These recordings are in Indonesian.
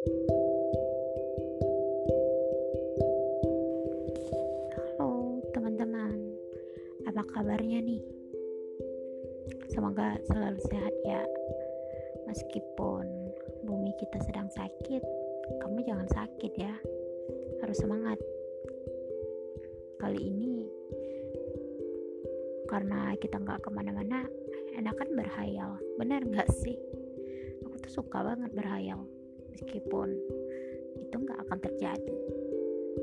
Halo teman-teman, apa kabarnya nih? Semoga selalu sehat ya. Meskipun bumi kita sedang sakit, kamu jangan sakit ya. Harus semangat. Kali ini karena kita nggak ke mana-mana, enakan berhayal. Bener nggak sih? Aku tuh suka banget berhayal, meskipun itu nggak akan terjadi.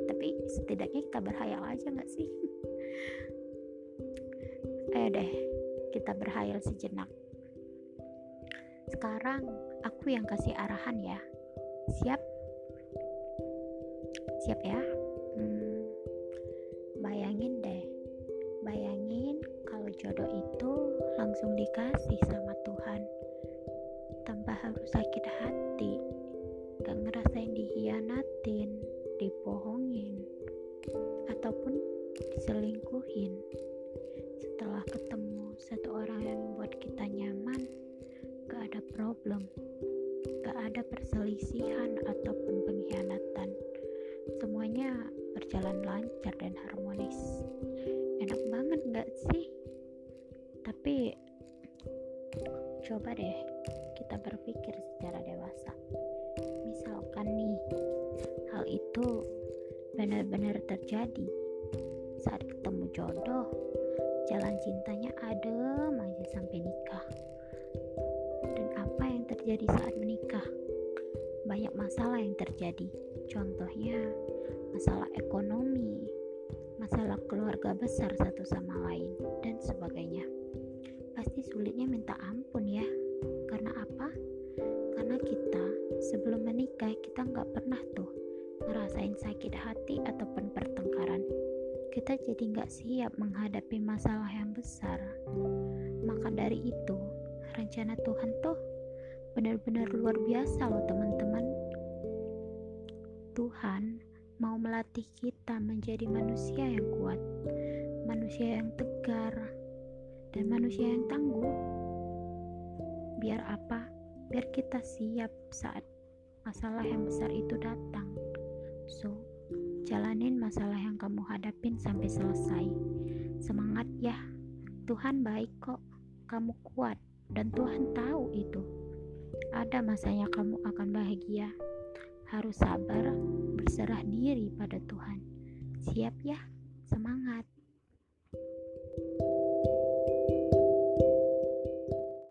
Tapi setidaknya kita berhayal aja nggak sih? Ayo deh kita berhayal sejenak. Sekarang aku yang kasih arahan ya. Siap? Siap ya? Hmm, bayangin deh. Bayangin kalau jodoh itu langsung dikasih sama Tuhan tanpa harus sakit hati ngerasain dihianatin dibohongin ataupun diselingkuhin. Setelah ketemu satu orang yang membuat kita nyaman gak ada problem gak ada perselisihan ataupun pengkhianatan. Semuanya berjalan lancar dan harmonis. Enak banget gak sih? Tapi coba deh kita berpikir secara dewasa itu benar-benar terjadi. Saat ketemu jodoh jalan cintanya adem aja sampai nikah. Dan apa yang terjadi saat menikah? Banyak masalah yang terjadi. Contohnya masalah ekonomi masalah keluarga besar satu sama lain dan sebagainya. Pasti sulitnya minta ampun ya. Karena apa? Karena kita sebelum menikah kita nggak pernah tuh ngerasain sakit hati ataupun pertengkaran. Kita jadi nggak siap menghadapi masalah yang besar. Maka dari itu rencana Tuhan tuh benar-benar luar biasa loh teman-teman. Tuhan mau melatih kita menjadi manusia yang kuat manusia yang tegar dan manusia yang tangguh. Biar apa? Biar kita siap saat masalah yang besar itu datang So, jalanin masalah yang kamu hadapin sampai selesai. Semangat ya, Tuhan baik kok. Kamu kuat dan Tuhan tahu itu. Ada masanya kamu akan bahagia. Harus sabar, berserah diri pada Tuhan. Siap ya.